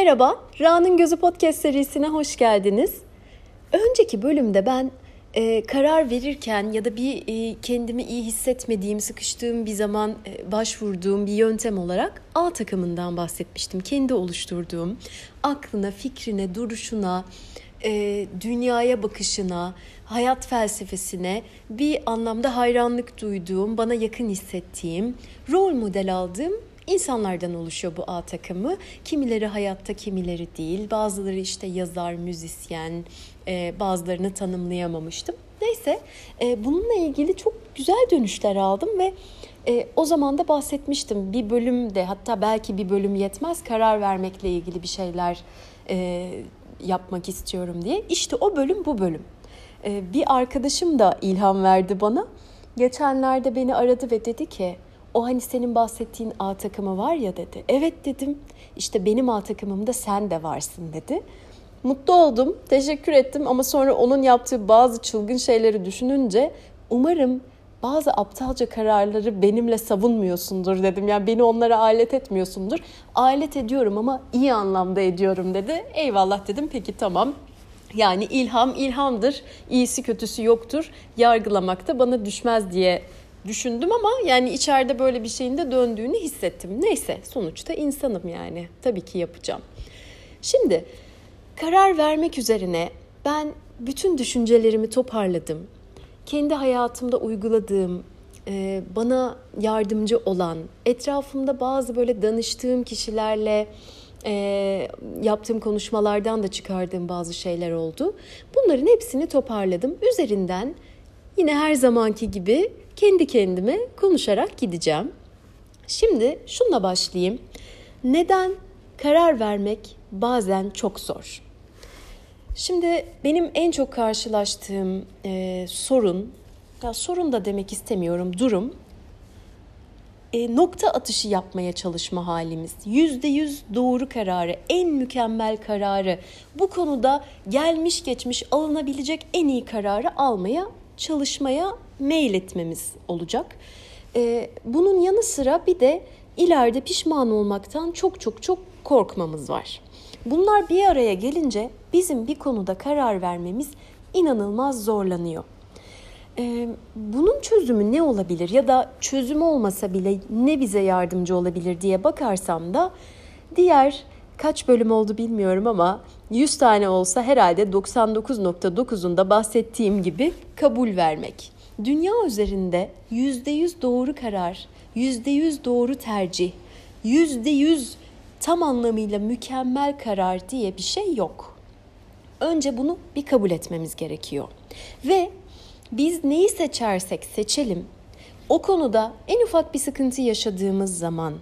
Merhaba, Ra'nın Gözü Podcast serisine hoş geldiniz. Önceki bölümde ben e, karar verirken ya da bir e, kendimi iyi hissetmediğim, sıkıştığım bir zaman e, başvurduğum bir yöntem olarak A takımından bahsetmiştim. Kendi oluşturduğum, aklına, fikrine, duruşuna, e, dünyaya bakışına, hayat felsefesine bir anlamda hayranlık duyduğum, bana yakın hissettiğim, rol model aldığım insanlardan oluşuyor bu A takımı. Kimileri hayatta, kimileri değil. Bazıları işte yazar, müzisyen, e, bazılarını tanımlayamamıştım. Neyse e, bununla ilgili çok güzel dönüşler aldım ve e, o zaman da bahsetmiştim. Bir bölümde hatta belki bir bölüm yetmez karar vermekle ilgili bir şeyler yapmak istiyorum diye. İşte o bölüm bu bölüm. Bir arkadaşım da ilham verdi bana. Geçenlerde beni aradı ve dedi ki o hani senin bahsettiğin A takımı var ya dedi. Evet dedim. İşte benim A takımımda sen de varsın dedi. Mutlu oldum, teşekkür ettim ama sonra onun yaptığı bazı çılgın şeyleri düşününce umarım bazı aptalca kararları benimle savunmuyorsundur dedim. Yani beni onlara alet etmiyorsundur. Alet ediyorum ama iyi anlamda ediyorum dedi. Eyvallah dedim peki tamam. Yani ilham ilhamdır, iyisi kötüsü yoktur. Yargılamak da bana düşmez diye düşündüm ama yani içeride böyle bir şeyin de döndüğünü hissettim. Neyse sonuçta insanım yani. Tabii ki yapacağım. Şimdi karar vermek üzerine ben bütün düşüncelerimi toparladım. Kendi hayatımda uyguladığım, e, bana yardımcı olan, etrafımda bazı böyle danıştığım kişilerle e, yaptığım konuşmalardan da çıkardığım bazı şeyler oldu. Bunların hepsini toparladım. Üzerinden yine her zamanki gibi kendi kendime konuşarak gideceğim. Şimdi şunla başlayayım. Neden karar vermek bazen çok zor? Şimdi benim en çok karşılaştığım e, sorun, ya sorun da demek istemiyorum, durum e, nokta atışı yapmaya çalışma halimiz. Yüzde yüz doğru kararı, en mükemmel kararı, bu konuda gelmiş geçmiş alınabilecek en iyi kararı almaya çalışmaya mail etmemiz olacak. E, bunun yanı sıra bir de ileride pişman olmaktan çok çok çok korkmamız var. Bunlar bir araya gelince bizim bir konuda karar vermemiz inanılmaz zorlanıyor. Ee, bunun çözümü ne olabilir ya da çözümü olmasa bile ne bize yardımcı olabilir diye bakarsam da diğer kaç bölüm oldu bilmiyorum ama 100 tane olsa herhalde 99.9'unda bahsettiğim gibi kabul vermek. Dünya üzerinde %100 doğru karar, %100 doğru tercih, %100 tam anlamıyla mükemmel karar diye bir şey yok. Önce bunu bir kabul etmemiz gerekiyor. Ve biz neyi seçersek seçelim o konuda en ufak bir sıkıntı yaşadığımız zaman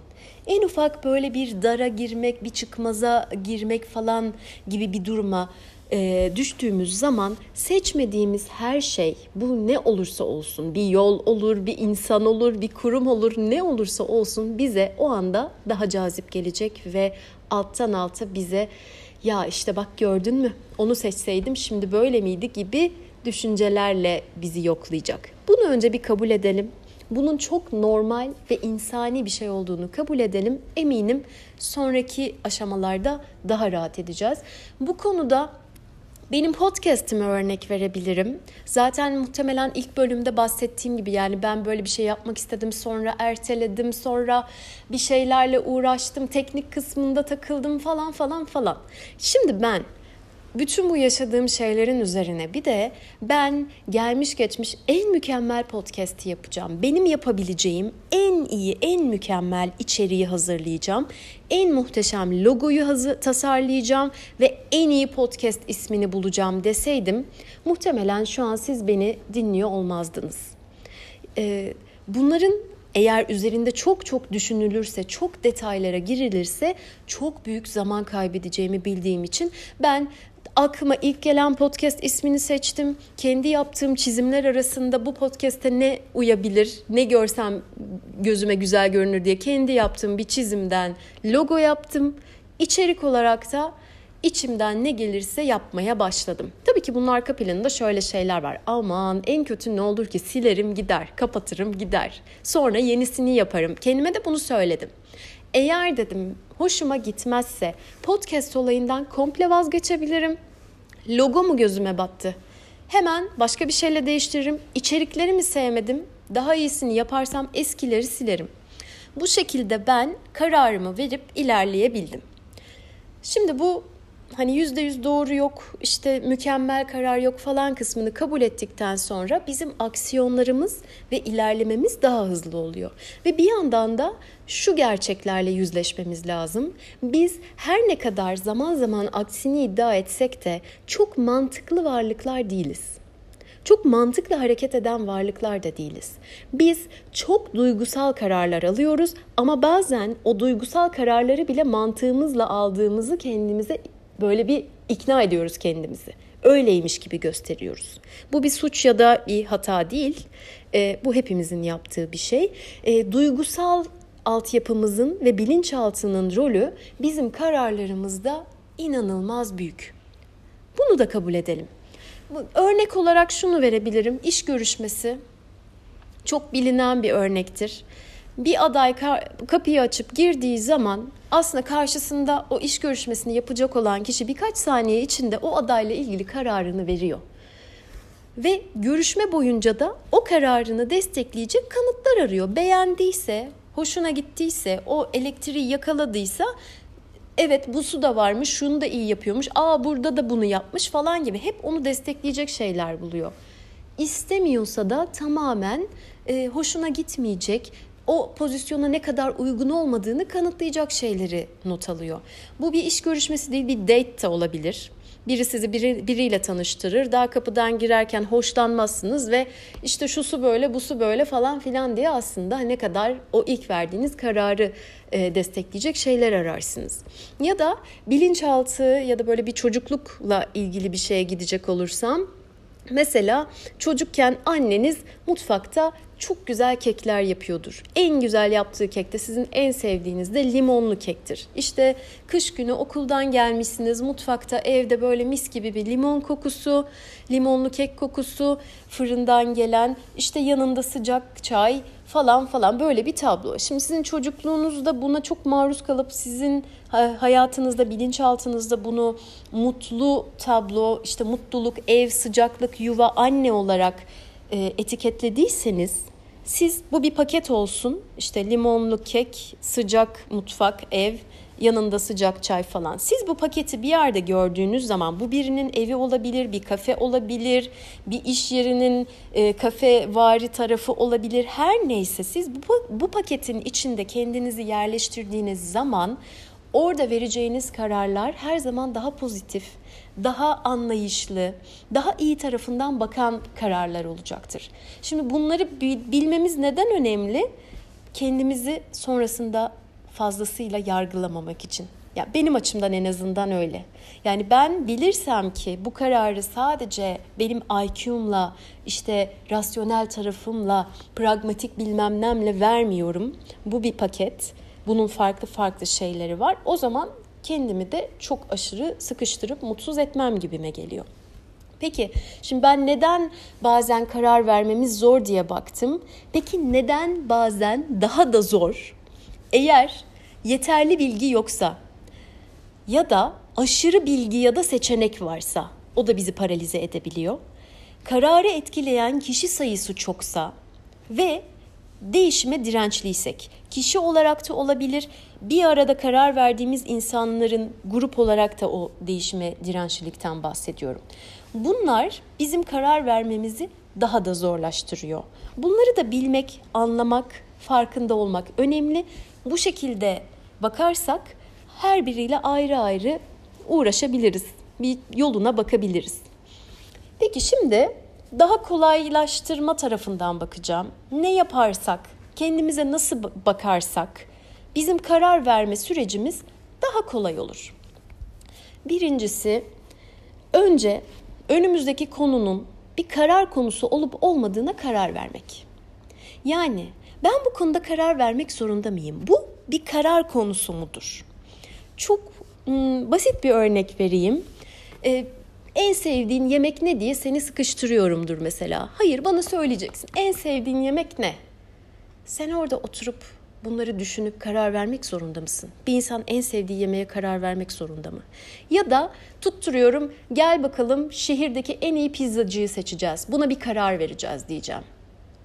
en ufak böyle bir dara girmek, bir çıkmaza girmek falan gibi bir duruma e, düştüğümüz zaman seçmediğimiz her şey bu ne olursa olsun bir yol olur, bir insan olur, bir kurum olur ne olursa olsun bize o anda daha cazip gelecek ve alttan alta bize ya işte bak gördün mü onu seçseydim şimdi böyle miydi gibi düşüncelerle bizi yoklayacak. Bunu önce bir kabul edelim. Bunun çok normal ve insani bir şey olduğunu kabul edelim. Eminim sonraki aşamalarda daha rahat edeceğiz. Bu konuda benim podcast'ime örnek verebilirim. Zaten muhtemelen ilk bölümde bahsettiğim gibi yani ben böyle bir şey yapmak istedim sonra erteledim sonra bir şeylerle uğraştım teknik kısmında takıldım falan falan falan. Şimdi ben bütün bu yaşadığım şeylerin üzerine bir de ben gelmiş geçmiş en mükemmel podcast'i yapacağım. Benim yapabileceğim en iyi, en mükemmel içeriği hazırlayacağım. En muhteşem logoyu hazır, tasarlayacağım ve en iyi podcast ismini bulacağım deseydim muhtemelen şu an siz beni dinliyor olmazdınız. Ee, bunların eğer üzerinde çok çok düşünülürse, çok detaylara girilirse çok büyük zaman kaybedeceğimi bildiğim için ben aklıma ilk gelen podcast ismini seçtim. Kendi yaptığım çizimler arasında bu podcast'te ne uyabilir, ne görsem gözüme güzel görünür diye kendi yaptığım bir çizimden logo yaptım. İçerik olarak da içimden ne gelirse yapmaya başladım. Tabii ki bunun arka planında şöyle şeyler var. Aman en kötü ne olur ki silerim gider, kapatırım gider. Sonra yenisini yaparım. Kendime de bunu söyledim. Eğer dedim hoşuma gitmezse podcast olayından komple vazgeçebilirim. Logo mu gözüme battı? Hemen başka bir şeyle değiştiririm. İçerikleri mi sevmedim? Daha iyisini yaparsam eskileri silerim. Bu şekilde ben kararımı verip ilerleyebildim. Şimdi bu hani yüzde yüz doğru yok, işte mükemmel karar yok falan kısmını kabul ettikten sonra bizim aksiyonlarımız ve ilerlememiz daha hızlı oluyor. Ve bir yandan da şu gerçeklerle yüzleşmemiz lazım. Biz her ne kadar zaman zaman aksini iddia etsek de çok mantıklı varlıklar değiliz çok mantıklı hareket eden varlıklar da değiliz. Biz çok duygusal kararlar alıyoruz ama bazen o duygusal kararları bile mantığımızla aldığımızı kendimize böyle bir ikna ediyoruz kendimizi. Öyleymiş gibi gösteriyoruz. Bu bir suç ya da bir hata değil. E, bu hepimizin yaptığı bir şey. E, duygusal altyapımızın ve bilinçaltının rolü bizim kararlarımızda inanılmaz büyük. Bunu da kabul edelim. Örnek olarak şunu verebilirim. İş görüşmesi çok bilinen bir örnektir. Bir aday kapıyı açıp girdiği zaman aslında karşısında o iş görüşmesini yapacak olan kişi birkaç saniye içinde o adayla ilgili kararını veriyor. Ve görüşme boyunca da o kararını destekleyecek kanıtlar arıyor. Beğendiyse, hoşuna gittiyse, o elektriği yakaladıysa evet bu su da varmış, şunu da iyi yapıyormuş, aa burada da bunu yapmış falan gibi hep onu destekleyecek şeyler buluyor. İstemiyorsa da tamamen e, hoşuna gitmeyecek, o pozisyona ne kadar uygun olmadığını kanıtlayacak şeyleri not alıyor. Bu bir iş görüşmesi değil, bir date de olabilir. Biri sizi biri, biriyle tanıştırır. Daha kapıdan girerken hoşlanmazsınız ve işte şu su böyle, bu su böyle falan filan diye aslında ne kadar o ilk verdiğiniz kararı e, destekleyecek şeyler ararsınız. Ya da bilinçaltı ya da böyle bir çocuklukla ilgili bir şeye gidecek olursam Mesela çocukken anneniz mutfakta çok güzel kekler yapıyordur. En güzel yaptığı kek de sizin en sevdiğiniz de limonlu kektir. İşte kış günü okuldan gelmişsiniz mutfakta evde böyle mis gibi bir limon kokusu, limonlu kek kokusu, fırından gelen işte yanında sıcak çay falan falan böyle bir tablo. Şimdi sizin çocukluğunuzda buna çok maruz kalıp sizin hayatınızda, bilinçaltınızda bunu mutlu tablo, işte mutluluk, ev, sıcaklık, yuva, anne olarak e, etiketlediyseniz siz bu bir paket olsun. İşte limonlu kek, sıcak mutfak, ev, yanında sıcak çay falan. Siz bu paketi bir yerde gördüğünüz zaman bu birinin evi olabilir, bir kafe olabilir, bir iş yerinin e, kafe vari tarafı olabilir. Her neyse siz bu, bu paketin içinde kendinizi yerleştirdiğiniz zaman orada vereceğiniz kararlar her zaman daha pozitif, daha anlayışlı, daha iyi tarafından bakan kararlar olacaktır. Şimdi bunları bilmemiz neden önemli? Kendimizi sonrasında fazlasıyla yargılamamak için. Ya benim açımdan en azından öyle. Yani ben bilirsem ki bu kararı sadece benim IQ'mla, işte rasyonel tarafımla, pragmatik bilmem nemle vermiyorum. Bu bir paket. Bunun farklı farklı şeyleri var. O zaman kendimi de çok aşırı sıkıştırıp mutsuz etmem gibime geliyor. Peki şimdi ben neden bazen karar vermemiz zor diye baktım. Peki neden bazen daha da zor? Eğer yeterli bilgi yoksa ya da aşırı bilgi ya da seçenek varsa o da bizi paralize edebiliyor. Kararı etkileyen kişi sayısı çoksa ve değişime dirençliysek, kişi olarak da olabilir, bir arada karar verdiğimiz insanların grup olarak da o değişime dirençlilikten bahsediyorum. Bunlar bizim karar vermemizi daha da zorlaştırıyor. Bunları da bilmek, anlamak, farkında olmak önemli. Bu şekilde bakarsak her biriyle ayrı ayrı uğraşabiliriz. Bir yoluna bakabiliriz. Peki şimdi daha kolaylaştırma tarafından bakacağım. Ne yaparsak, kendimize nasıl bakarsak bizim karar verme sürecimiz daha kolay olur. Birincisi önce önümüzdeki konunun bir karar konusu olup olmadığına karar vermek. Yani ben bu konuda karar vermek zorunda mıyım? Bu bir karar konusu mudur? Çok ım, basit bir örnek vereyim. Ee, en sevdiğin yemek ne diye seni sıkıştırıyorumdur mesela. Hayır bana söyleyeceksin. En sevdiğin yemek ne? Sen orada oturup bunları düşünüp karar vermek zorunda mısın? Bir insan en sevdiği yemeğe karar vermek zorunda mı? Ya da tutturuyorum gel bakalım şehirdeki en iyi pizzacıyı seçeceğiz. Buna bir karar vereceğiz diyeceğim.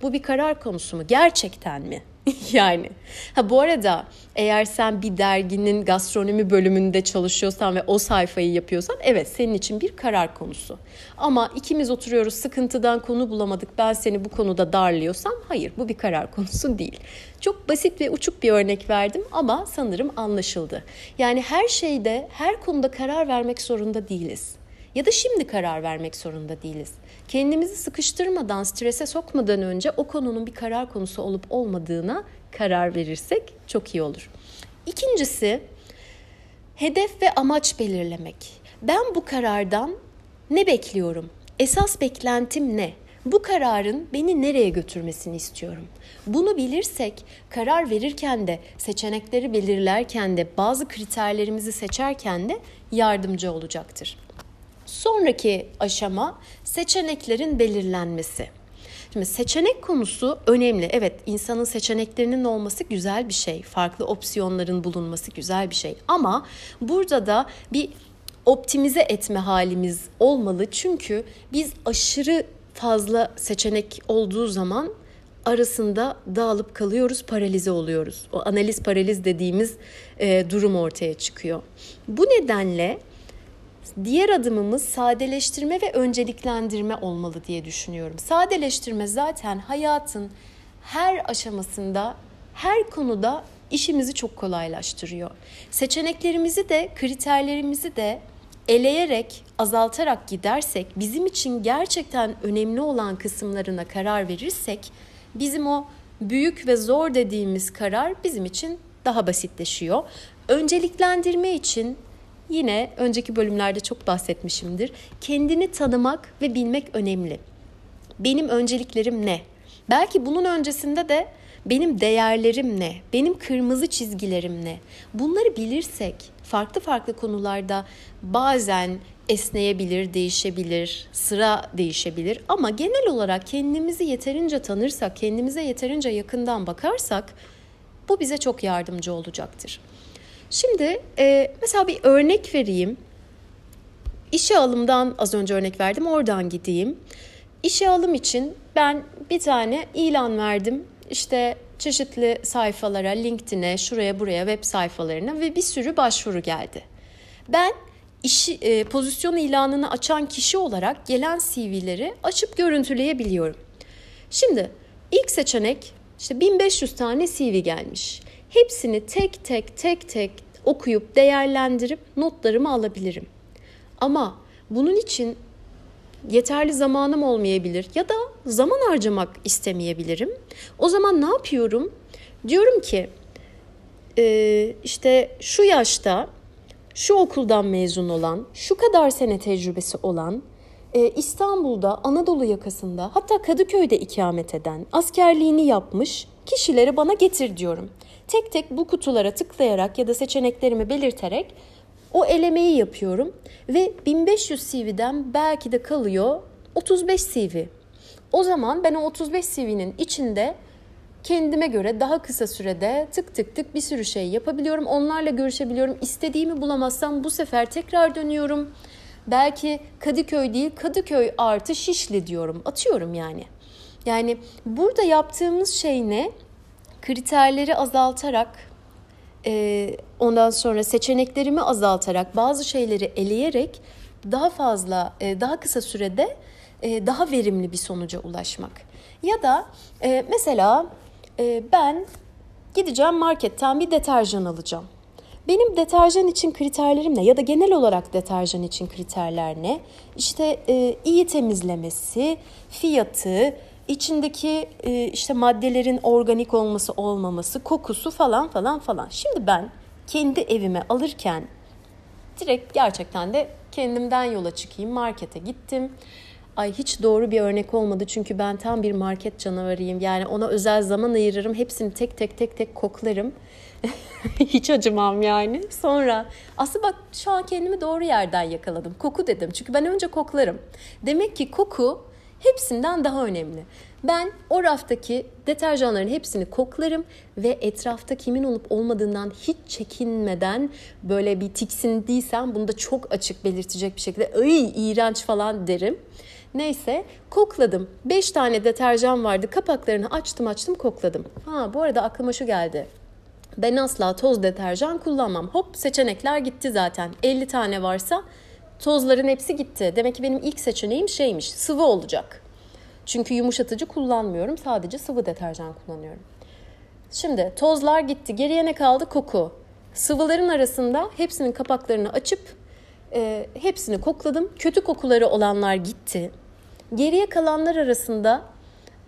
Bu bir karar konusu mu? Gerçekten mi? yani. Ha bu arada eğer sen bir derginin gastronomi bölümünde çalışıyorsan ve o sayfayı yapıyorsan evet senin için bir karar konusu. Ama ikimiz oturuyoruz sıkıntıdan konu bulamadık ben seni bu konuda darlıyorsam hayır bu bir karar konusu değil. Çok basit ve uçuk bir örnek verdim ama sanırım anlaşıldı. Yani her şeyde her konuda karar vermek zorunda değiliz ya da şimdi karar vermek zorunda değiliz. Kendimizi sıkıştırmadan, strese sokmadan önce o konunun bir karar konusu olup olmadığına karar verirsek çok iyi olur. İkincisi hedef ve amaç belirlemek. Ben bu karardan ne bekliyorum? Esas beklentim ne? Bu kararın beni nereye götürmesini istiyorum. Bunu bilirsek karar verirken de seçenekleri belirlerken de bazı kriterlerimizi seçerken de yardımcı olacaktır. Sonraki aşama seçeneklerin belirlenmesi. Şimdi seçenek konusu önemli. Evet insanın seçeneklerinin olması güzel bir şey. Farklı opsiyonların bulunması güzel bir şey. Ama burada da bir optimize etme halimiz olmalı. Çünkü biz aşırı fazla seçenek olduğu zaman arasında dağılıp kalıyoruz, paralize oluyoruz. O analiz paraliz dediğimiz e, durum ortaya çıkıyor. Bu nedenle Diğer adımımız sadeleştirme ve önceliklendirme olmalı diye düşünüyorum. Sadeleştirme zaten hayatın her aşamasında, her konuda işimizi çok kolaylaştırıyor. Seçeneklerimizi de, kriterlerimizi de eleyerek, azaltarak gidersek, bizim için gerçekten önemli olan kısımlarına karar verirsek, bizim o büyük ve zor dediğimiz karar bizim için daha basitleşiyor. Önceliklendirme için Yine önceki bölümlerde çok bahsetmişimdir. Kendini tanımak ve bilmek önemli. Benim önceliklerim ne? Belki bunun öncesinde de benim değerlerim ne? Benim kırmızı çizgilerim ne? Bunları bilirsek farklı farklı konularda bazen esneyebilir, değişebilir, sıra değişebilir ama genel olarak kendimizi yeterince tanırsak, kendimize yeterince yakından bakarsak bu bize çok yardımcı olacaktır. Şimdi e, mesela bir örnek vereyim. İşe alımdan az önce örnek verdim oradan gideyim. İşe alım için ben bir tane ilan verdim. İşte çeşitli sayfalara, LinkedIn'e, şuraya buraya web sayfalarına ve bir sürü başvuru geldi. Ben işi, e, pozisyon ilanını açan kişi olarak gelen CV'leri açıp görüntüleyebiliyorum. Şimdi ilk seçenek işte 1500 tane CV gelmiş. Hepsini tek tek tek tek okuyup değerlendirip notlarımı alabilirim. Ama bunun için yeterli zamanım olmayabilir ya da zaman harcamak istemeyebilirim. O zaman ne yapıyorum? Diyorum ki işte şu yaşta şu okuldan mezun olan, şu kadar sene tecrübesi olan, İstanbul'da, Anadolu yakasında hatta Kadıköy'de ikamet eden, askerliğini yapmış kişileri bana getir diyorum. Tek tek bu kutulara tıklayarak ya da seçeneklerimi belirterek o elemeyi yapıyorum ve 1500 CV'den belki de kalıyor 35 CV. O zaman ben o 35 CV'nin içinde kendime göre daha kısa sürede tık tık tık bir sürü şey yapabiliyorum. Onlarla görüşebiliyorum. İstediğimi bulamazsam bu sefer tekrar dönüyorum. Belki Kadıköy değil Kadıköy artı Şişli diyorum. Atıyorum yani. Yani burada yaptığımız şey ne? Kriterleri azaltarak e, ondan sonra seçeneklerimi azaltarak bazı şeyleri eleyerek daha fazla e, daha kısa sürede e, daha verimli bir sonuca ulaşmak. Ya da e, mesela e, ben gideceğim marketten bir deterjan alacağım. Benim deterjan için kriterlerim ne ya da genel olarak deterjan için kriterler ne? İşte e, iyi temizlemesi, fiyatı, içindeki e, işte maddelerin organik olması olmaması, kokusu falan falan falan. Şimdi ben kendi evime alırken direkt gerçekten de kendimden yola çıkayım. Markete gittim. Ay hiç doğru bir örnek olmadı çünkü ben tam bir market canavarıyım. Yani ona özel zaman ayırırım. Hepsini tek tek tek tek koklarım. hiç acımam yani. Sonra aslında bak şu an kendimi doğru yerden yakaladım. Koku dedim. Çünkü ben önce koklarım. Demek ki koku hepsinden daha önemli. Ben o raftaki deterjanların hepsini koklarım ve etrafta kimin olup olmadığından hiç çekinmeden böyle bir tiksindiysem bunu da çok açık belirtecek bir şekilde ay iğrenç falan derim. Neyse kokladım. 5 tane deterjan vardı. Kapaklarını açtım açtım kokladım. Ha bu arada aklıma şu geldi. Ben asla toz deterjan kullanmam. Hop seçenekler gitti zaten. 50 tane varsa tozların hepsi gitti. Demek ki benim ilk seçeneğim şeymiş sıvı olacak. Çünkü yumuşatıcı kullanmıyorum. Sadece sıvı deterjan kullanıyorum. Şimdi tozlar gitti. Geriye ne kaldı? Koku. Sıvıların arasında hepsinin kapaklarını açıp e, hepsini kokladım. Kötü kokuları olanlar gitti. Geriye kalanlar arasında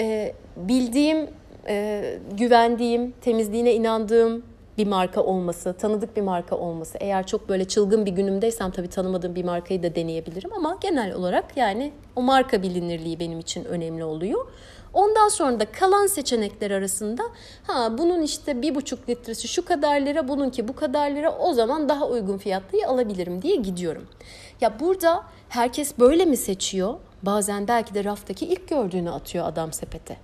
e, bildiğim, e, güvendiğim, temizliğine inandığım bir marka olması, tanıdık bir marka olması. Eğer çok böyle çılgın bir günümdeysem tabii tanımadığım bir markayı da deneyebilirim ama genel olarak yani o marka bilinirliği benim için önemli oluyor. Ondan sonra da kalan seçenekler arasında ha bunun işte bir buçuk litresi şu kadar lira, bununki bu kadar lira o zaman daha uygun fiyatlıyı alabilirim diye gidiyorum. Ya burada herkes böyle mi seçiyor? Bazen belki de raftaki ilk gördüğünü atıyor adam sepete.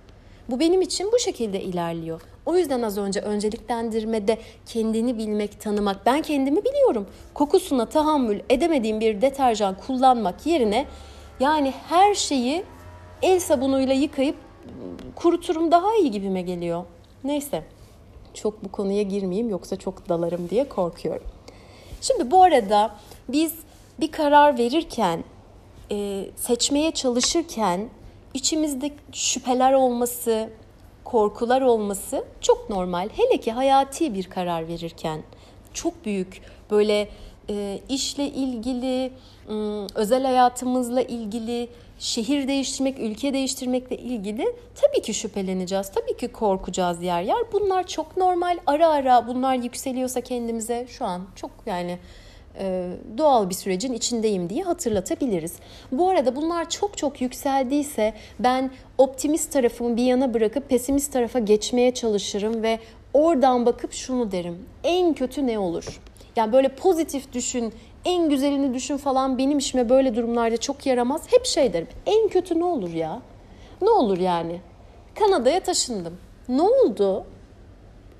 Bu benim için bu şekilde ilerliyor. O yüzden az önce önceliklendirmede kendini bilmek, tanımak. Ben kendimi biliyorum. Kokusuna tahammül edemediğim bir deterjan kullanmak yerine yani her şeyi el sabunuyla yıkayıp kuruturum daha iyi gibime geliyor. Neyse çok bu konuya girmeyeyim yoksa çok dalarım diye korkuyorum. Şimdi bu arada biz bir karar verirken, seçmeye çalışırken içimizde şüpheler olması, korkular olması çok normal. Hele ki hayati bir karar verirken çok büyük böyle e, işle ilgili, özel hayatımızla ilgili, şehir değiştirmek, ülke değiştirmekle ilgili tabii ki şüpheleneceğiz. Tabii ki korkacağız yer yer. Bunlar çok normal. Ara ara bunlar yükseliyorsa kendimize şu an çok yani doğal bir sürecin içindeyim diye hatırlatabiliriz. Bu arada bunlar çok çok yükseldiyse ben optimist tarafımı bir yana bırakıp pesimist tarafa geçmeye çalışırım ve oradan bakıp şunu derim. En kötü ne olur? Yani böyle pozitif düşün, en güzelini düşün falan benim işime böyle durumlarda çok yaramaz. Hep şey derim. En kötü ne olur ya? Ne olur yani? Kanada'ya taşındım. Ne oldu?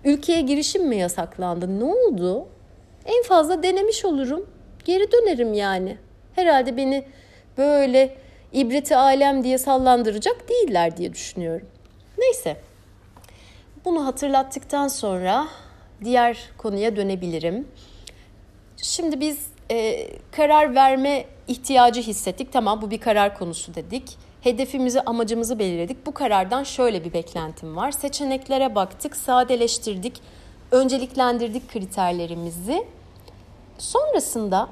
Ülkeye girişim mi yasaklandı? Ne oldu? En fazla denemiş olurum. Geri dönerim yani. Herhalde beni böyle ibreti alem diye sallandıracak değiller diye düşünüyorum. Neyse. Bunu hatırlattıktan sonra diğer konuya dönebilirim. Şimdi biz e, karar verme ihtiyacı hissettik. Tamam bu bir karar konusu dedik. Hedefimizi, amacımızı belirledik. Bu karardan şöyle bir beklentim var. Seçeneklere baktık, sadeleştirdik önceliklendirdik kriterlerimizi. Sonrasında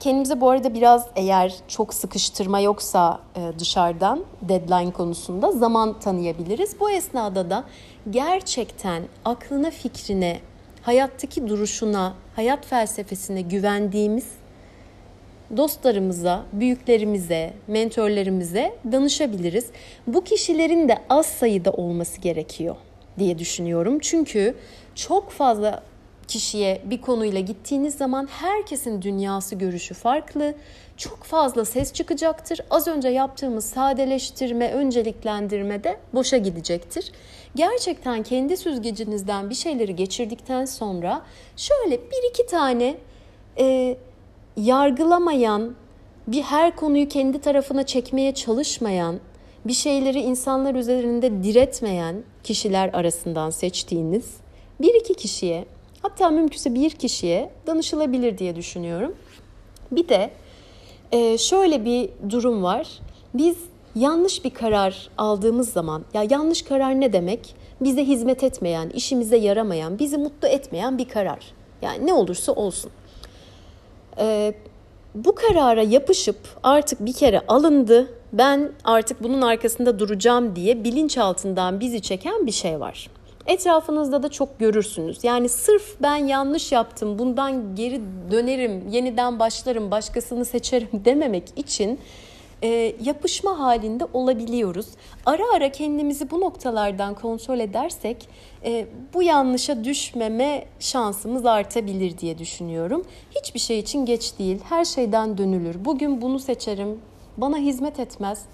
kendimize bu arada biraz eğer çok sıkıştırma yoksa e, dışarıdan deadline konusunda zaman tanıyabiliriz. Bu esnada da gerçekten aklına, fikrine, hayattaki duruşuna, hayat felsefesine güvendiğimiz dostlarımıza, büyüklerimize, mentorlarımıza danışabiliriz. Bu kişilerin de az sayıda olması gerekiyor diye düşünüyorum. Çünkü çok fazla kişiye bir konuyla gittiğiniz zaman herkesin dünyası görüşü farklı. Çok fazla ses çıkacaktır. Az önce yaptığımız sadeleştirme, önceliklendirme de boşa gidecektir. Gerçekten kendi süzgecinizden bir şeyleri geçirdikten sonra şöyle bir iki tane e, yargılamayan, bir her konuyu kendi tarafına çekmeye çalışmayan, bir şeyleri insanlar üzerinde diretmeyen kişiler arasından seçtiğiniz bir iki kişiye hatta mümkünse bir kişiye danışılabilir diye düşünüyorum. Bir de e, şöyle bir durum var. Biz yanlış bir karar aldığımız zaman ya yanlış karar ne demek? Bize hizmet etmeyen, işimize yaramayan, bizi mutlu etmeyen bir karar. Yani ne olursa olsun. Ee, bu karara yapışıp artık bir kere alındı, ben artık bunun arkasında duracağım diye bilinçaltından bizi çeken bir şey var. Etrafınızda da çok görürsünüz. Yani sırf ben yanlış yaptım, bundan geri dönerim, yeniden başlarım, başkasını seçerim dememek için e, yapışma halinde olabiliyoruz. Ara ara kendimizi bu noktalardan kontrol edersek e, bu yanlışa düşmeme şansımız artabilir diye düşünüyorum. Hiçbir şey için geç değil. Her şeyden dönülür. Bugün bunu seçerim. Bana hizmet etmez.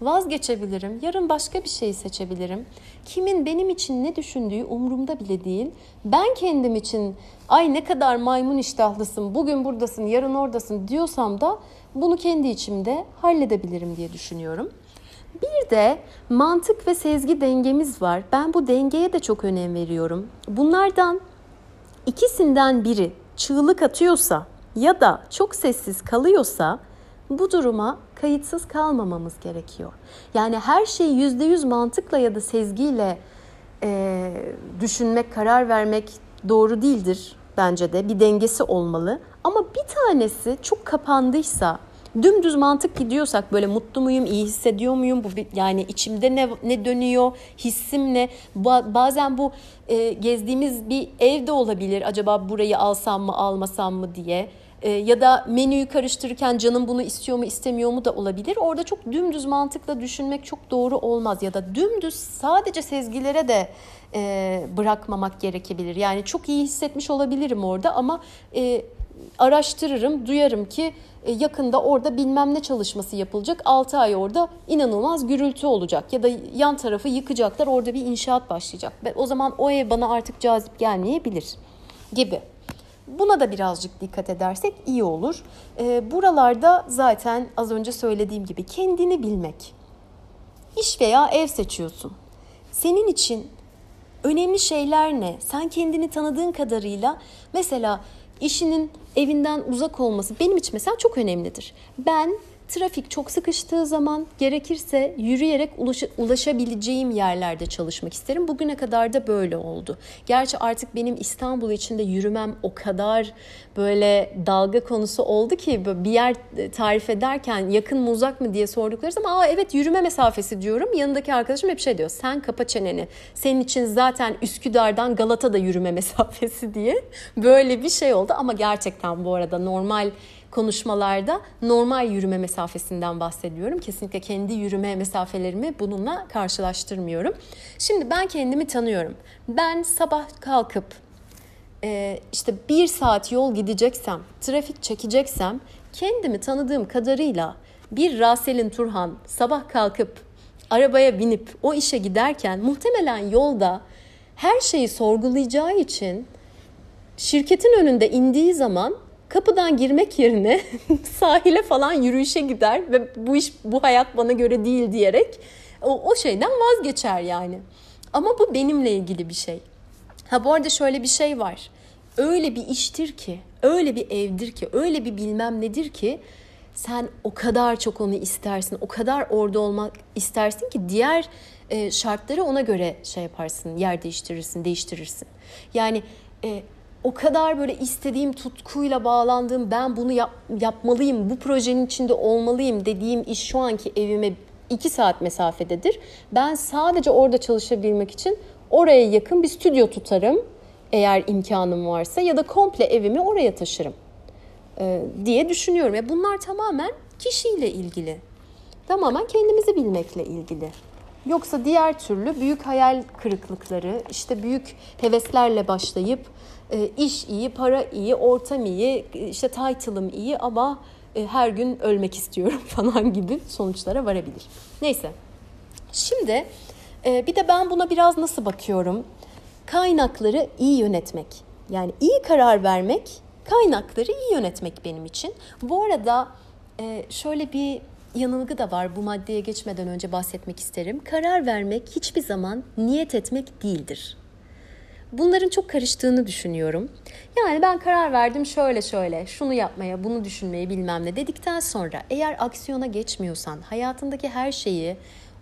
Vazgeçebilirim. Yarın başka bir şey seçebilirim. Kimin benim için ne düşündüğü umurumda bile değil. Ben kendim için ay ne kadar maymun iştahlısın, bugün buradasın, yarın oradasın diyorsam da bunu kendi içimde halledebilirim diye düşünüyorum. Bir de mantık ve sezgi dengemiz var. Ben bu dengeye de çok önem veriyorum. Bunlardan ikisinden biri çığlık atıyorsa ya da çok sessiz kalıyorsa bu duruma kayıtsız kalmamamız gerekiyor. Yani her şeyi yüzde yüz mantıkla ya da sezgiyle e, düşünmek, karar vermek doğru değildir bence de. Bir dengesi olmalı. Ama bir tanesi çok kapandıysa, dümdüz mantık gidiyorsak böyle mutlu muyum, iyi hissediyor muyum? Bu yani içimde ne ne dönüyor, hissim ne? Bazen bu e, gezdiğimiz bir evde olabilir. Acaba burayı alsam mı, almasam mı diye. E, ya da menüyü karıştırırken canım bunu istiyor mu, istemiyor mu da olabilir. Orada çok dümdüz mantıkla düşünmek çok doğru olmaz ya da dümdüz sadece sezgilere de e, bırakmamak gerekebilir. Yani çok iyi hissetmiş olabilirim orada ama e, araştırırım, duyarım ki e, yakında orada bilmem ne çalışması yapılacak. 6 ay orada inanılmaz gürültü olacak ya da yan tarafı yıkacaklar orada bir inşaat başlayacak. O zaman o ev bana artık cazip gelmeyebilir gibi. Buna da birazcık dikkat edersek iyi olur. E, buralarda zaten az önce söylediğim gibi kendini bilmek. İş veya ev seçiyorsun. Senin için önemli şeyler ne? Sen kendini tanıdığın kadarıyla mesela işinin evinden uzak olması benim için mesela çok önemlidir. Ben trafik çok sıkıştığı zaman gerekirse yürüyerek ulaş, ulaşabileceğim yerlerde çalışmak isterim. Bugüne kadar da böyle oldu. Gerçi artık benim İstanbul içinde yürümem o kadar böyle dalga konusu oldu ki bir yer tarif ederken yakın mı uzak mı diye sordukları zaman aa evet yürüme mesafesi diyorum. Yanındaki arkadaşım hep şey diyor sen kapa çeneni. Senin için zaten Üsküdar'dan Galata da yürüme mesafesi diye böyle bir şey oldu ama gerçekten bu arada normal konuşmalarda normal yürüme mesafesinden bahsediyorum. Kesinlikle kendi yürüme mesafelerimi bununla karşılaştırmıyorum. Şimdi ben kendimi tanıyorum. Ben sabah kalkıp e, işte bir saat yol gideceksem, trafik çekeceksem kendimi tanıdığım kadarıyla bir Raselin Turhan sabah kalkıp arabaya binip o işe giderken muhtemelen yolda her şeyi sorgulayacağı için şirketin önünde indiği zaman kapıdan girmek yerine sahile falan yürüyüşe gider ve bu iş bu hayat bana göre değil diyerek o, o şeyden vazgeçer yani. Ama bu benimle ilgili bir şey. Ha bu arada şöyle bir şey var. Öyle bir iştir ki, öyle bir evdir ki, öyle bir bilmem nedir ki sen o kadar çok onu istersin, o kadar orada olmak istersin ki diğer e, şartları ona göre şey yaparsın, yer değiştirirsin, değiştirirsin. Yani e, o kadar böyle istediğim tutkuyla bağlandığım ben bunu yap, yapmalıyım, bu projenin içinde olmalıyım dediğim iş şu anki evime iki saat mesafededir. Ben sadece orada çalışabilmek için oraya yakın bir stüdyo tutarım eğer imkanım varsa ya da komple evimi oraya taşırım e, diye düşünüyorum. Ya bunlar tamamen kişiyle ilgili. Tamamen kendimizi bilmekle ilgili. Yoksa diğer türlü büyük hayal kırıklıkları, işte büyük heveslerle başlayıp e, iş iyi, para iyi, ortam iyi, işte title'ım iyi ama e, her gün ölmek istiyorum falan gibi sonuçlara varabilir. Neyse. Şimdi e, bir de ben buna biraz nasıl bakıyorum? Kaynakları iyi yönetmek. Yani iyi karar vermek, kaynakları iyi yönetmek benim için. Bu arada şöyle bir yanılgı da var. Bu maddeye geçmeden önce bahsetmek isterim. Karar vermek hiçbir zaman niyet etmek değildir bunların çok karıştığını düşünüyorum. Yani ben karar verdim şöyle şöyle şunu yapmaya bunu düşünmeye bilmem ne dedikten sonra eğer aksiyona geçmiyorsan hayatındaki her şeyi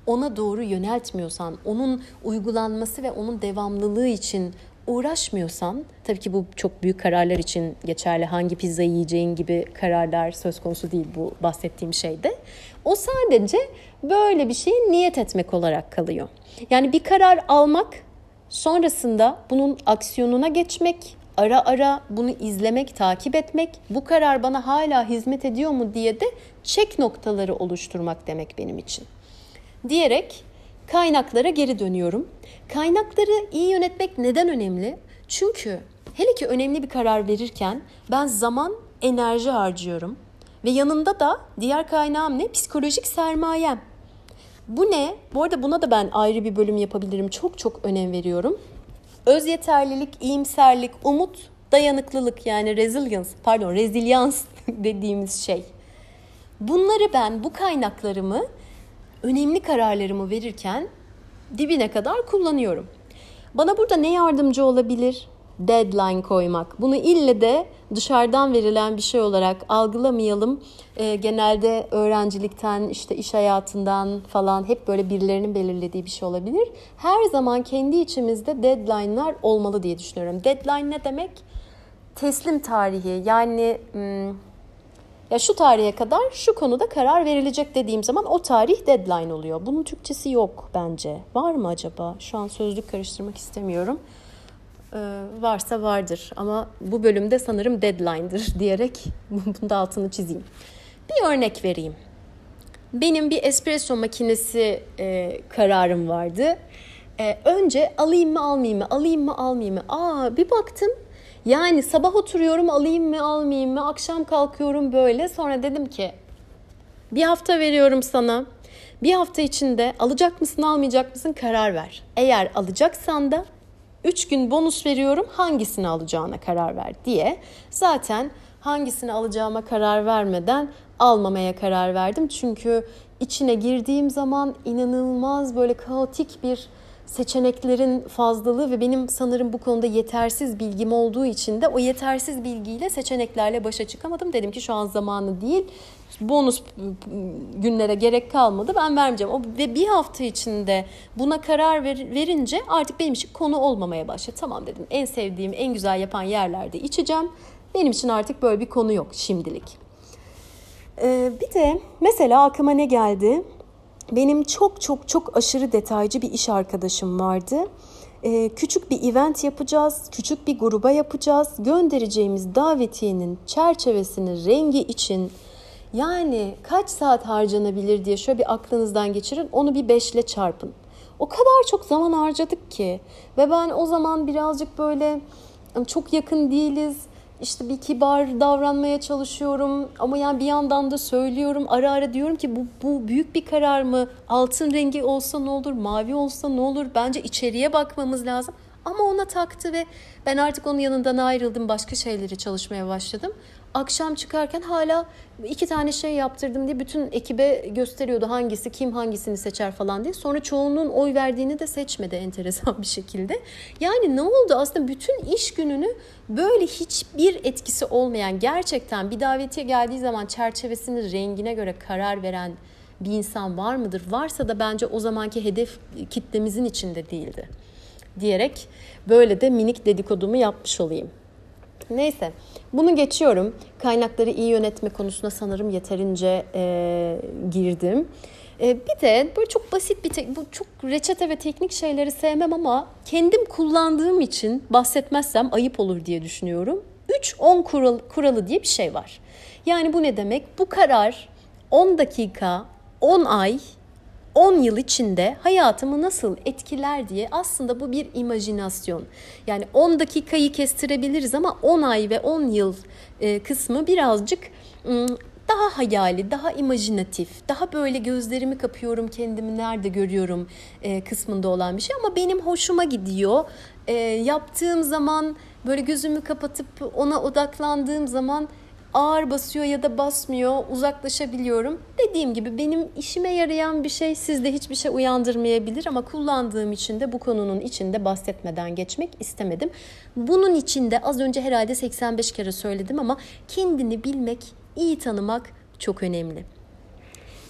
ona doğru yöneltmiyorsan onun uygulanması ve onun devamlılığı için uğraşmıyorsan tabii ki bu çok büyük kararlar için geçerli hangi pizza yiyeceğin gibi kararlar söz konusu değil bu bahsettiğim şeyde. O sadece böyle bir şeyi niyet etmek olarak kalıyor. Yani bir karar almak Sonrasında bunun aksiyonuna geçmek, ara ara bunu izlemek, takip etmek, bu karar bana hala hizmet ediyor mu diye de çek noktaları oluşturmak demek benim için. Diyerek kaynaklara geri dönüyorum. Kaynakları iyi yönetmek neden önemli? Çünkü hele ki önemli bir karar verirken ben zaman, enerji harcıyorum ve yanında da diğer kaynağım ne? Psikolojik sermayem. Bu ne? Bu arada buna da ben ayrı bir bölüm yapabilirim. Çok çok önem veriyorum. Öz yeterlilik, iyimserlik, umut, dayanıklılık yani resilience, pardon resilience dediğimiz şey. Bunları ben bu kaynaklarımı önemli kararlarımı verirken dibine kadar kullanıyorum. Bana burada ne yardımcı olabilir? Deadline koymak. Bunu ille de dışarıdan verilen bir şey olarak algılamayalım. E, genelde öğrencilikten, işte iş hayatından falan hep böyle birilerinin belirlediği bir şey olabilir. Her zaman kendi içimizde deadline'lar olmalı diye düşünüyorum. Deadline ne demek? Teslim tarihi yani... Hmm, ya şu tarihe kadar şu konuda karar verilecek dediğim zaman o tarih deadline oluyor. Bunun Türkçesi yok bence. Var mı acaba? Şu an sözlük karıştırmak istemiyorum. Ee, varsa vardır ama bu bölümde sanırım deadline'dır diyerek bunun da altını çizeyim. Bir örnek vereyim. Benim bir espresso makinesi e, kararım vardı. E, önce alayım mı almayayım mı, alayım mı almayayım mı? Aa bir baktım yani sabah oturuyorum alayım mı almayayım mı? Akşam kalkıyorum böyle. Sonra dedim ki bir hafta veriyorum sana. Bir hafta içinde alacak mısın almayacak mısın karar ver. Eğer alacaksan da 3 gün bonus veriyorum hangisini alacağına karar ver diye. Zaten hangisini alacağıma karar vermeden almamaya karar verdim. Çünkü içine girdiğim zaman inanılmaz böyle kaotik bir seçeneklerin fazlalığı ve benim sanırım bu konuda yetersiz bilgim olduğu için de o yetersiz bilgiyle seçeneklerle başa çıkamadım. Dedim ki şu an zamanı değil. Bonus günlere gerek kalmadı. Ben vermeyeceğim. O ve bir hafta içinde buna karar ver, verince artık benim için konu olmamaya başladı. Tamam dedim. En sevdiğim, en güzel yapan yerlerde içeceğim. Benim için artık böyle bir konu yok şimdilik. Ee, bir de mesela aklıma ne geldi? benim çok çok çok aşırı detaycı bir iş arkadaşım vardı. Ee, küçük bir event yapacağız, küçük bir gruba yapacağız. Göndereceğimiz davetiyenin çerçevesini, rengi için yani kaç saat harcanabilir diye şöyle bir aklınızdan geçirin. Onu bir beşle çarpın. O kadar çok zaman harcadık ki ve ben o zaman birazcık böyle çok yakın değiliz işte bir kibar davranmaya çalışıyorum ama yani bir yandan da söylüyorum ara ara diyorum ki bu, bu büyük bir karar mı altın rengi olsa ne olur mavi olsa ne olur bence içeriye bakmamız lazım ama ona taktı ve ben artık onun yanından ayrıldım başka şeyleri çalışmaya başladım akşam çıkarken hala iki tane şey yaptırdım diye bütün ekibe gösteriyordu hangisi kim hangisini seçer falan diye. Sonra çoğunun oy verdiğini de seçmedi enteresan bir şekilde. Yani ne oldu aslında bütün iş gününü böyle hiçbir etkisi olmayan gerçekten bir davetiye geldiği zaman çerçevesini rengine göre karar veren bir insan var mıdır? Varsa da bence o zamanki hedef kitlemizin içinde değildi diyerek böyle de minik dedikodumu yapmış olayım. Neyse bunu geçiyorum. Kaynakları iyi yönetme konusuna sanırım yeterince e, girdim. E, bir de böyle çok basit bir tek, bu çok reçete ve teknik şeyleri sevmem ama kendim kullandığım için bahsetmezsem ayıp olur diye düşünüyorum. 3-10 kural, kuralı diye bir şey var. Yani bu ne demek? Bu karar 10 dakika, 10 ay 10 yıl içinde hayatımı nasıl etkiler diye aslında bu bir imajinasyon. Yani 10 dakikayı kestirebiliriz ama 10 ay ve 10 yıl e, kısmı birazcık daha hayali, daha imajinatif, daha böyle gözlerimi kapıyorum, kendimi nerede görüyorum e, kısmında olan bir şey ama benim hoşuma gidiyor. E, yaptığım zaman böyle gözümü kapatıp ona odaklandığım zaman ağır basıyor ya da basmıyor, uzaklaşabiliyorum. Dediğim gibi benim işime yarayan bir şey sizde hiçbir şey uyandırmayabilir ama kullandığım için de bu konunun içinde bahsetmeden geçmek istemedim. Bunun içinde az önce herhalde 85 kere söyledim ama kendini bilmek, iyi tanımak çok önemli.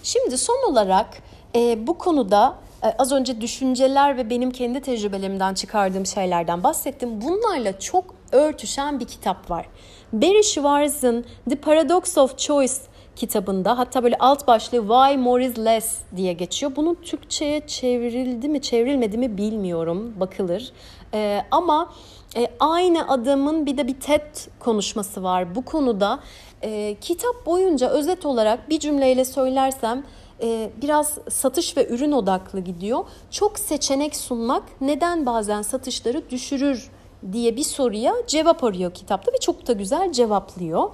Şimdi son olarak e, bu konuda e, az önce düşünceler ve benim kendi tecrübelerimden çıkardığım şeylerden bahsettim. Bunlarla çok örtüşen bir kitap var. Barry Schwartz'ın The Paradox of Choice kitabında hatta böyle alt başlığı Why More is Less diye geçiyor. Bunun Türkçe'ye çevrildi mi çevrilmedi mi bilmiyorum bakılır. Ee, ama e, aynı adamın bir de bir TED konuşması var bu konuda. E, kitap boyunca özet olarak bir cümleyle söylersem e, biraz satış ve ürün odaklı gidiyor. Çok seçenek sunmak neden bazen satışları düşürür diye bir soruya cevap arıyor kitapta ve çok da güzel cevaplıyor.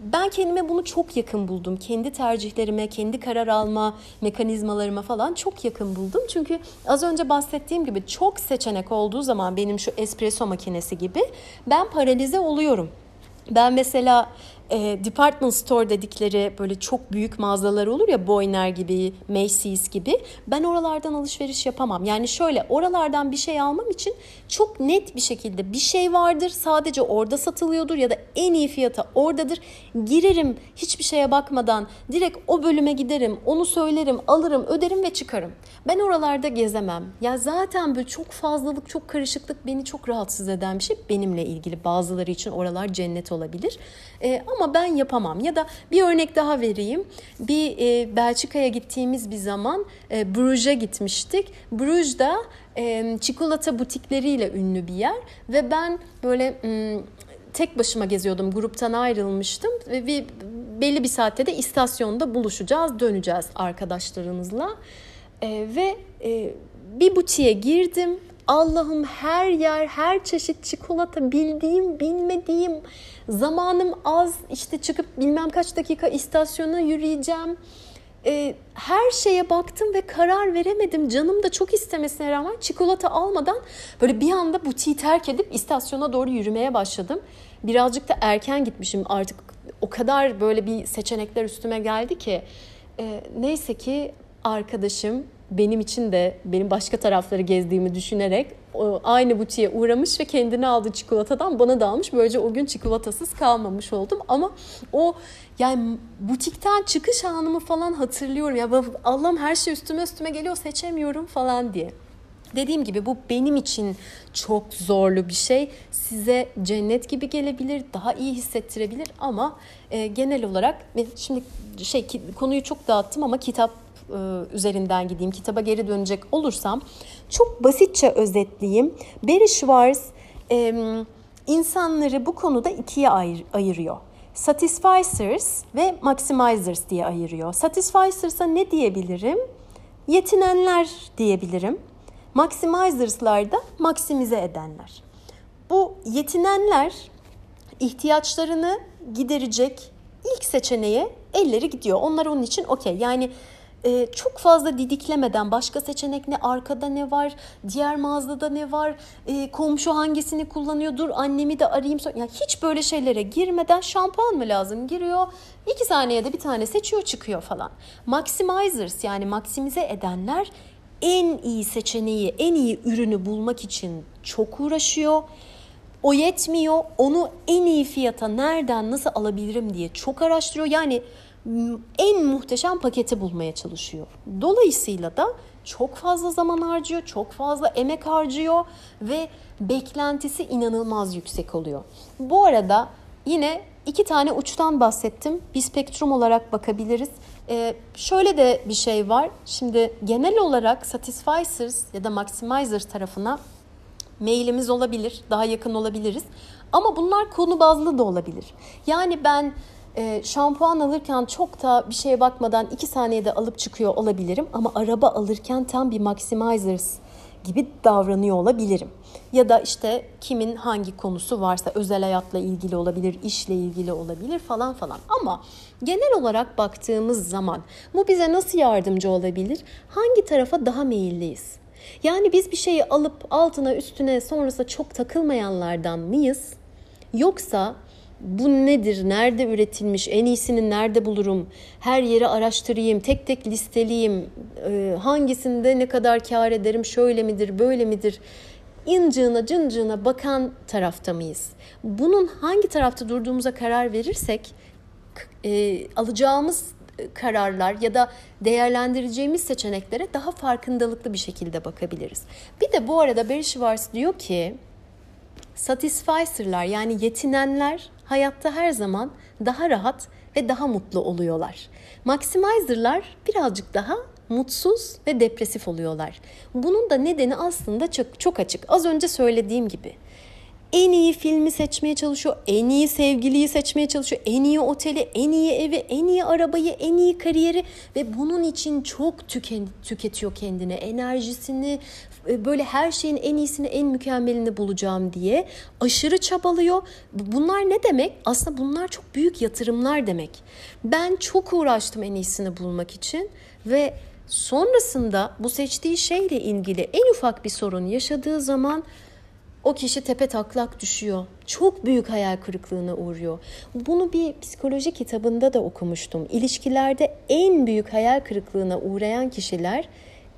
ben kendime bunu çok yakın buldum. Kendi tercihlerime, kendi karar alma mekanizmalarıma falan çok yakın buldum. Çünkü az önce bahsettiğim gibi çok seçenek olduğu zaman benim şu espresso makinesi gibi ben paralize oluyorum. Ben mesela e, department store dedikleri böyle çok büyük mağazalar olur ya Boyner gibi, Macy's gibi. Ben oralardan alışveriş yapamam. Yani şöyle oralardan bir şey almam için çok net bir şekilde bir şey vardır. Sadece orada satılıyordur ya da en iyi fiyata oradadır. Girerim hiçbir şeye bakmadan direkt o bölüme giderim. Onu söylerim, alırım, öderim ve çıkarım. Ben oralarda gezemem. Ya zaten böyle çok fazlalık, çok karışıklık beni çok rahatsız eden bir şey. Benimle ilgili bazıları için oralar cennet olabilir. E, ama ben yapamam. Ya da bir örnek daha vereyim. Bir e, Belçika'ya gittiğimiz bir zaman e, Bruges'e gitmiştik. Bruges'da e, çikolata butikleriyle ünlü bir yer ve ben böyle m, tek başıma geziyordum. Gruptan ayrılmıştım ve bir, belli bir saatte de istasyonda buluşacağız, döneceğiz arkadaşlarımızla. E, ve e, bir butiğe girdim Allah'ım her yer, her çeşit çikolata bildiğim, bilmediğim, zamanım az işte çıkıp bilmem kaç dakika istasyona yürüyeceğim. Ee, her şeye baktım ve karar veremedim. Canım da çok istemesine rağmen çikolata almadan böyle bir anda butiği terk edip istasyona doğru yürümeye başladım. Birazcık da erken gitmişim artık o kadar böyle bir seçenekler üstüme geldi ki. Ee, neyse ki arkadaşım benim için de benim başka tarafları gezdiğimi düşünerek aynı butiğe uğramış ve kendini aldığı çikolatadan bana da almış. Böylece o gün çikolatasız kalmamış oldum. Ama o yani butikten çıkış anımı falan hatırlıyorum. Ya Allah'ım her şey üstüme üstüme geliyor seçemiyorum falan diye. Dediğim gibi bu benim için çok zorlu bir şey. Size cennet gibi gelebilir, daha iyi hissettirebilir ama e, genel olarak şimdi şey konuyu çok dağıttım ama kitap üzerinden gideyim, kitaba geri dönecek olursam çok basitçe özetleyeyim. Barry Schwartz e, insanları bu konuda ikiye ayır, ayırıyor. Satisficers ve Maximizers diye ayırıyor. Satisficers'a ne diyebilirim? Yetinenler diyebilirim. Maximizers'lar da maksimize edenler. Bu yetinenler ihtiyaçlarını giderecek ilk seçeneğe elleri gidiyor. Onlar onun için okey. Yani e, çok fazla didiklemeden başka seçenek ne, arkada ne var, diğer mağazada ne var, e, komşu hangisini kullanıyor, dur annemi de arayayım. Yani hiç böyle şeylere girmeden şampuan mı lazım giriyor. iki saniyede bir tane seçiyor çıkıyor falan. Maximizers yani maksimize edenler en iyi seçeneği, en iyi ürünü bulmak için çok uğraşıyor. O yetmiyor. Onu en iyi fiyata nereden nasıl alabilirim diye çok araştırıyor. Yani en muhteşem paketi bulmaya çalışıyor. Dolayısıyla da çok fazla zaman harcıyor, çok fazla emek harcıyor ve beklentisi inanılmaz yüksek oluyor. Bu arada yine iki tane uçtan bahsettim. Bir spektrum olarak bakabiliriz. Ee, şöyle de bir şey var. Şimdi genel olarak Satisficers ya da Maximizer tarafına mailimiz olabilir, daha yakın olabiliriz. Ama bunlar konu bazlı da olabilir. Yani ben e, şampuan alırken çok da bir şeye bakmadan 2 saniyede alıp çıkıyor olabilirim. Ama araba alırken tam bir maximizers gibi davranıyor olabilirim. Ya da işte kimin hangi konusu varsa özel hayatla ilgili olabilir, işle ilgili olabilir falan falan. Ama genel olarak baktığımız zaman bu bize nasıl yardımcı olabilir? Hangi tarafa daha meyilliyiz? Yani biz bir şeyi alıp altına üstüne sonrasında çok takılmayanlardan mıyız? Yoksa bu nedir, nerede üretilmiş, en iyisini nerede bulurum, her yeri araştırayım, tek tek listeleyeyim, e, hangisinde ne kadar kar ederim, şöyle midir, böyle midir, incığına cıncığına bakan tarafta mıyız? Bunun hangi tarafta durduğumuza karar verirsek e, alacağımız kararlar ya da değerlendireceğimiz seçeneklere daha farkındalıklı bir şekilde bakabiliriz. Bir de bu arada Barry Schwartz diyor ki Satisficer'lar yani yetinenler hayatta her zaman daha rahat ve daha mutlu oluyorlar. Maximizer'lar birazcık daha mutsuz ve depresif oluyorlar. Bunun da nedeni aslında çok çok açık. Az önce söylediğim gibi. en iyi filmi seçmeye çalışıyor, en iyi sevgiliyi seçmeye çalışıyor, en iyi oteli, en iyi evi, en iyi arabayı, en iyi kariyeri ve bunun için çok tüken, tüketiyor kendine, enerjisini, böyle her şeyin en iyisini, en mükemmelini bulacağım diye aşırı çabalıyor. Bunlar ne demek? Aslında bunlar çok büyük yatırımlar demek. Ben çok uğraştım en iyisini bulmak için ve sonrasında bu seçtiği şeyle ilgili en ufak bir sorun yaşadığı zaman o kişi tepe taklak düşüyor. Çok büyük hayal kırıklığına uğruyor. Bunu bir psikoloji kitabında da okumuştum. İlişkilerde en büyük hayal kırıklığına uğrayan kişiler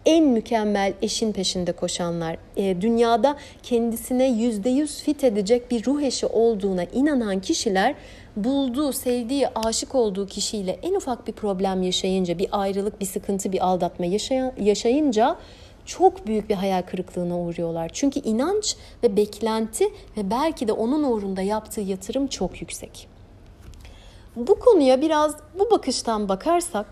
en mükemmel eşin peşinde koşanlar, e, dünyada kendisine yüzde yüz fit edecek bir ruh eşi olduğuna inanan kişiler bulduğu, sevdiği, aşık olduğu kişiyle en ufak bir problem yaşayınca, bir ayrılık, bir sıkıntı, bir aldatma yaşayınca çok büyük bir hayal kırıklığına uğruyorlar. Çünkü inanç ve beklenti ve belki de onun uğrunda yaptığı yatırım çok yüksek. Bu konuya biraz bu bakıştan bakarsak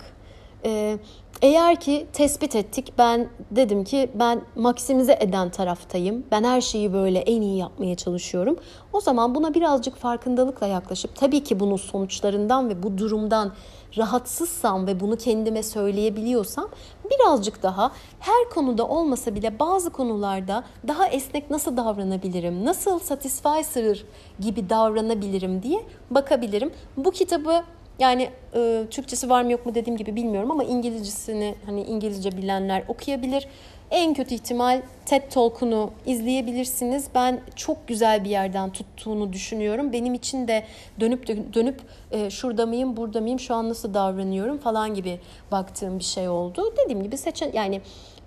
e, eğer ki tespit ettik ben dedim ki ben maksimize eden taraftayım. Ben her şeyi böyle en iyi yapmaya çalışıyorum. O zaman buna birazcık farkındalıkla yaklaşıp tabii ki bunun sonuçlarından ve bu durumdan rahatsızsam ve bunu kendime söyleyebiliyorsam birazcık daha her konuda olmasa bile bazı konularda daha esnek nasıl davranabilirim, nasıl satisficer gibi davranabilirim diye bakabilirim. Bu kitabı yani e, Türkçesi var mı yok mu dediğim gibi bilmiyorum ama İngilizcesini hani İngilizce bilenler okuyabilir. En kötü ihtimal TED Talk'unu izleyebilirsiniz. Ben çok güzel bir yerden tuttuğunu düşünüyorum. Benim için de dönüp dönüp e, şurada mıyım, burada mıyım, şu an nasıl davranıyorum falan gibi baktığım bir şey oldu. Dediğim gibi seçen yani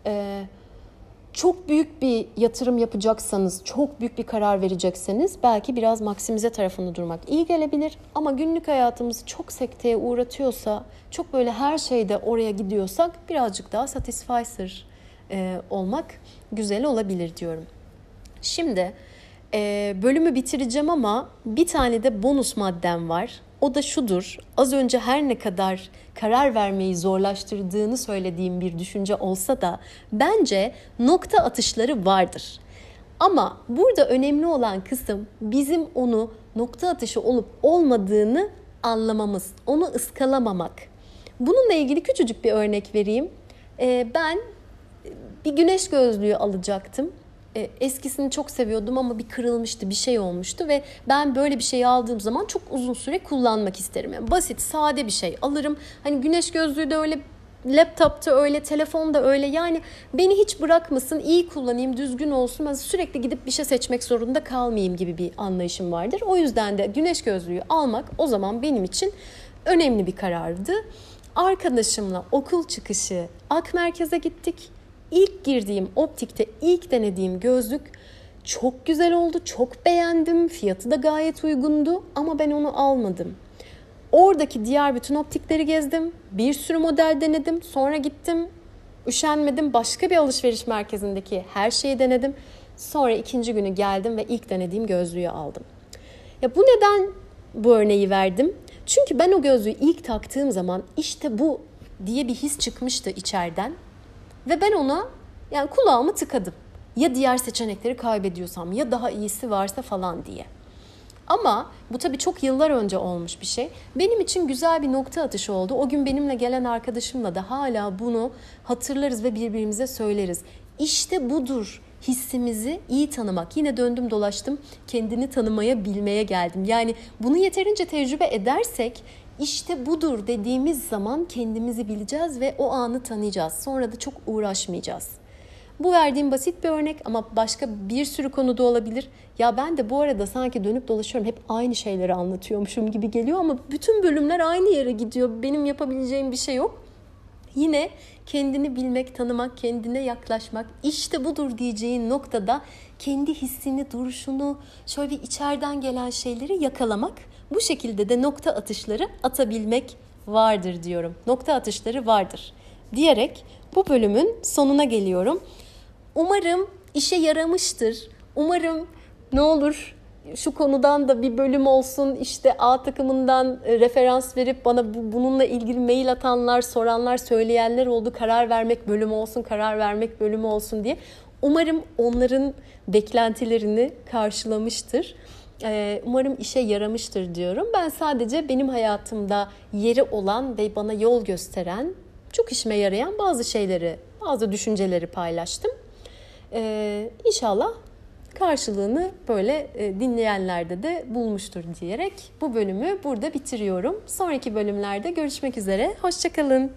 e, çok büyük bir yatırım yapacaksanız, çok büyük bir karar verecekseniz belki biraz maksimize tarafında durmak iyi gelebilir. Ama günlük hayatımızı çok sekteye uğratıyorsa, çok böyle her şeyde oraya gidiyorsak birazcık daha satisficer e, olmak güzel olabilir diyorum. Şimdi e, bölümü bitireceğim ama bir tane de bonus maddem var. O da şudur. Az önce her ne kadar karar vermeyi zorlaştırdığını söylediğim bir düşünce olsa da bence nokta atışları vardır. Ama burada önemli olan kısım bizim onu nokta atışı olup olmadığını anlamamız, onu ıskalamamak. Bununla ilgili küçücük bir örnek vereyim. Ee, ben bir güneş gözlüğü alacaktım e, eskisini çok seviyordum ama bir kırılmıştı, bir şey olmuştu ve ben böyle bir şeyi aldığım zaman çok uzun süre kullanmak isterim. Yani basit, sade bir şey alırım. Hani güneş gözlüğü de öyle laptopta öyle, telefonda öyle. Yani beni hiç bırakmasın, iyi kullanayım, düzgün olsun. Ben sürekli gidip bir şey seçmek zorunda kalmayayım gibi bir anlayışım vardır. O yüzden de güneş gözlüğü almak o zaman benim için önemli bir karardı. Arkadaşımla okul çıkışı Ak Merkez'e gittik ilk girdiğim optikte ilk denediğim gözlük çok güzel oldu. Çok beğendim. Fiyatı da gayet uygundu ama ben onu almadım. Oradaki diğer bütün optikleri gezdim. Bir sürü model denedim. Sonra gittim. Üşenmedim. Başka bir alışveriş merkezindeki her şeyi denedim. Sonra ikinci günü geldim ve ilk denediğim gözlüğü aldım. Ya bu neden bu örneği verdim? Çünkü ben o gözlüğü ilk taktığım zaman işte bu diye bir his çıkmıştı içeriden ve ben ona yani kulağımı tıkadım. Ya diğer seçenekleri kaybediyorsam ya daha iyisi varsa falan diye. Ama bu tabii çok yıllar önce olmuş bir şey. Benim için güzel bir nokta atışı oldu. O gün benimle gelen arkadaşımla da hala bunu hatırlarız ve birbirimize söyleriz. İşte budur hissimizi iyi tanımak. Yine döndüm dolaştım kendini tanımaya bilmeye geldim. Yani bunu yeterince tecrübe edersek işte budur dediğimiz zaman kendimizi bileceğiz ve o anı tanıyacağız. Sonra da çok uğraşmayacağız. Bu verdiğim basit bir örnek ama başka bir sürü konuda olabilir. Ya ben de bu arada sanki dönüp dolaşıyorum hep aynı şeyleri anlatıyormuşum gibi geliyor ama bütün bölümler aynı yere gidiyor. Benim yapabileceğim bir şey yok. Yine kendini bilmek, tanımak, kendine yaklaşmak işte budur diyeceğin noktada kendi hissini, duruşunu, şöyle bir içeriden gelen şeyleri yakalamak bu şekilde de nokta atışları atabilmek vardır diyorum. Nokta atışları vardır diyerek bu bölümün sonuna geliyorum. Umarım işe yaramıştır. Umarım ne olur şu konudan da bir bölüm olsun işte A takımından e, referans verip bana bu, bununla ilgili mail atanlar, soranlar, söyleyenler oldu. Karar vermek bölümü olsun, karar vermek bölümü olsun diye. Umarım onların beklentilerini karşılamıştır. Ee, umarım işe yaramıştır diyorum. Ben sadece benim hayatımda yeri olan ve bana yol gösteren, çok işime yarayan bazı şeyleri, bazı düşünceleri paylaştım. Ee, inşallah karşılığını böyle e, dinleyenlerde de bulmuştur diyerek bu bölümü burada bitiriyorum. Sonraki bölümlerde görüşmek üzere. Hoşçakalın.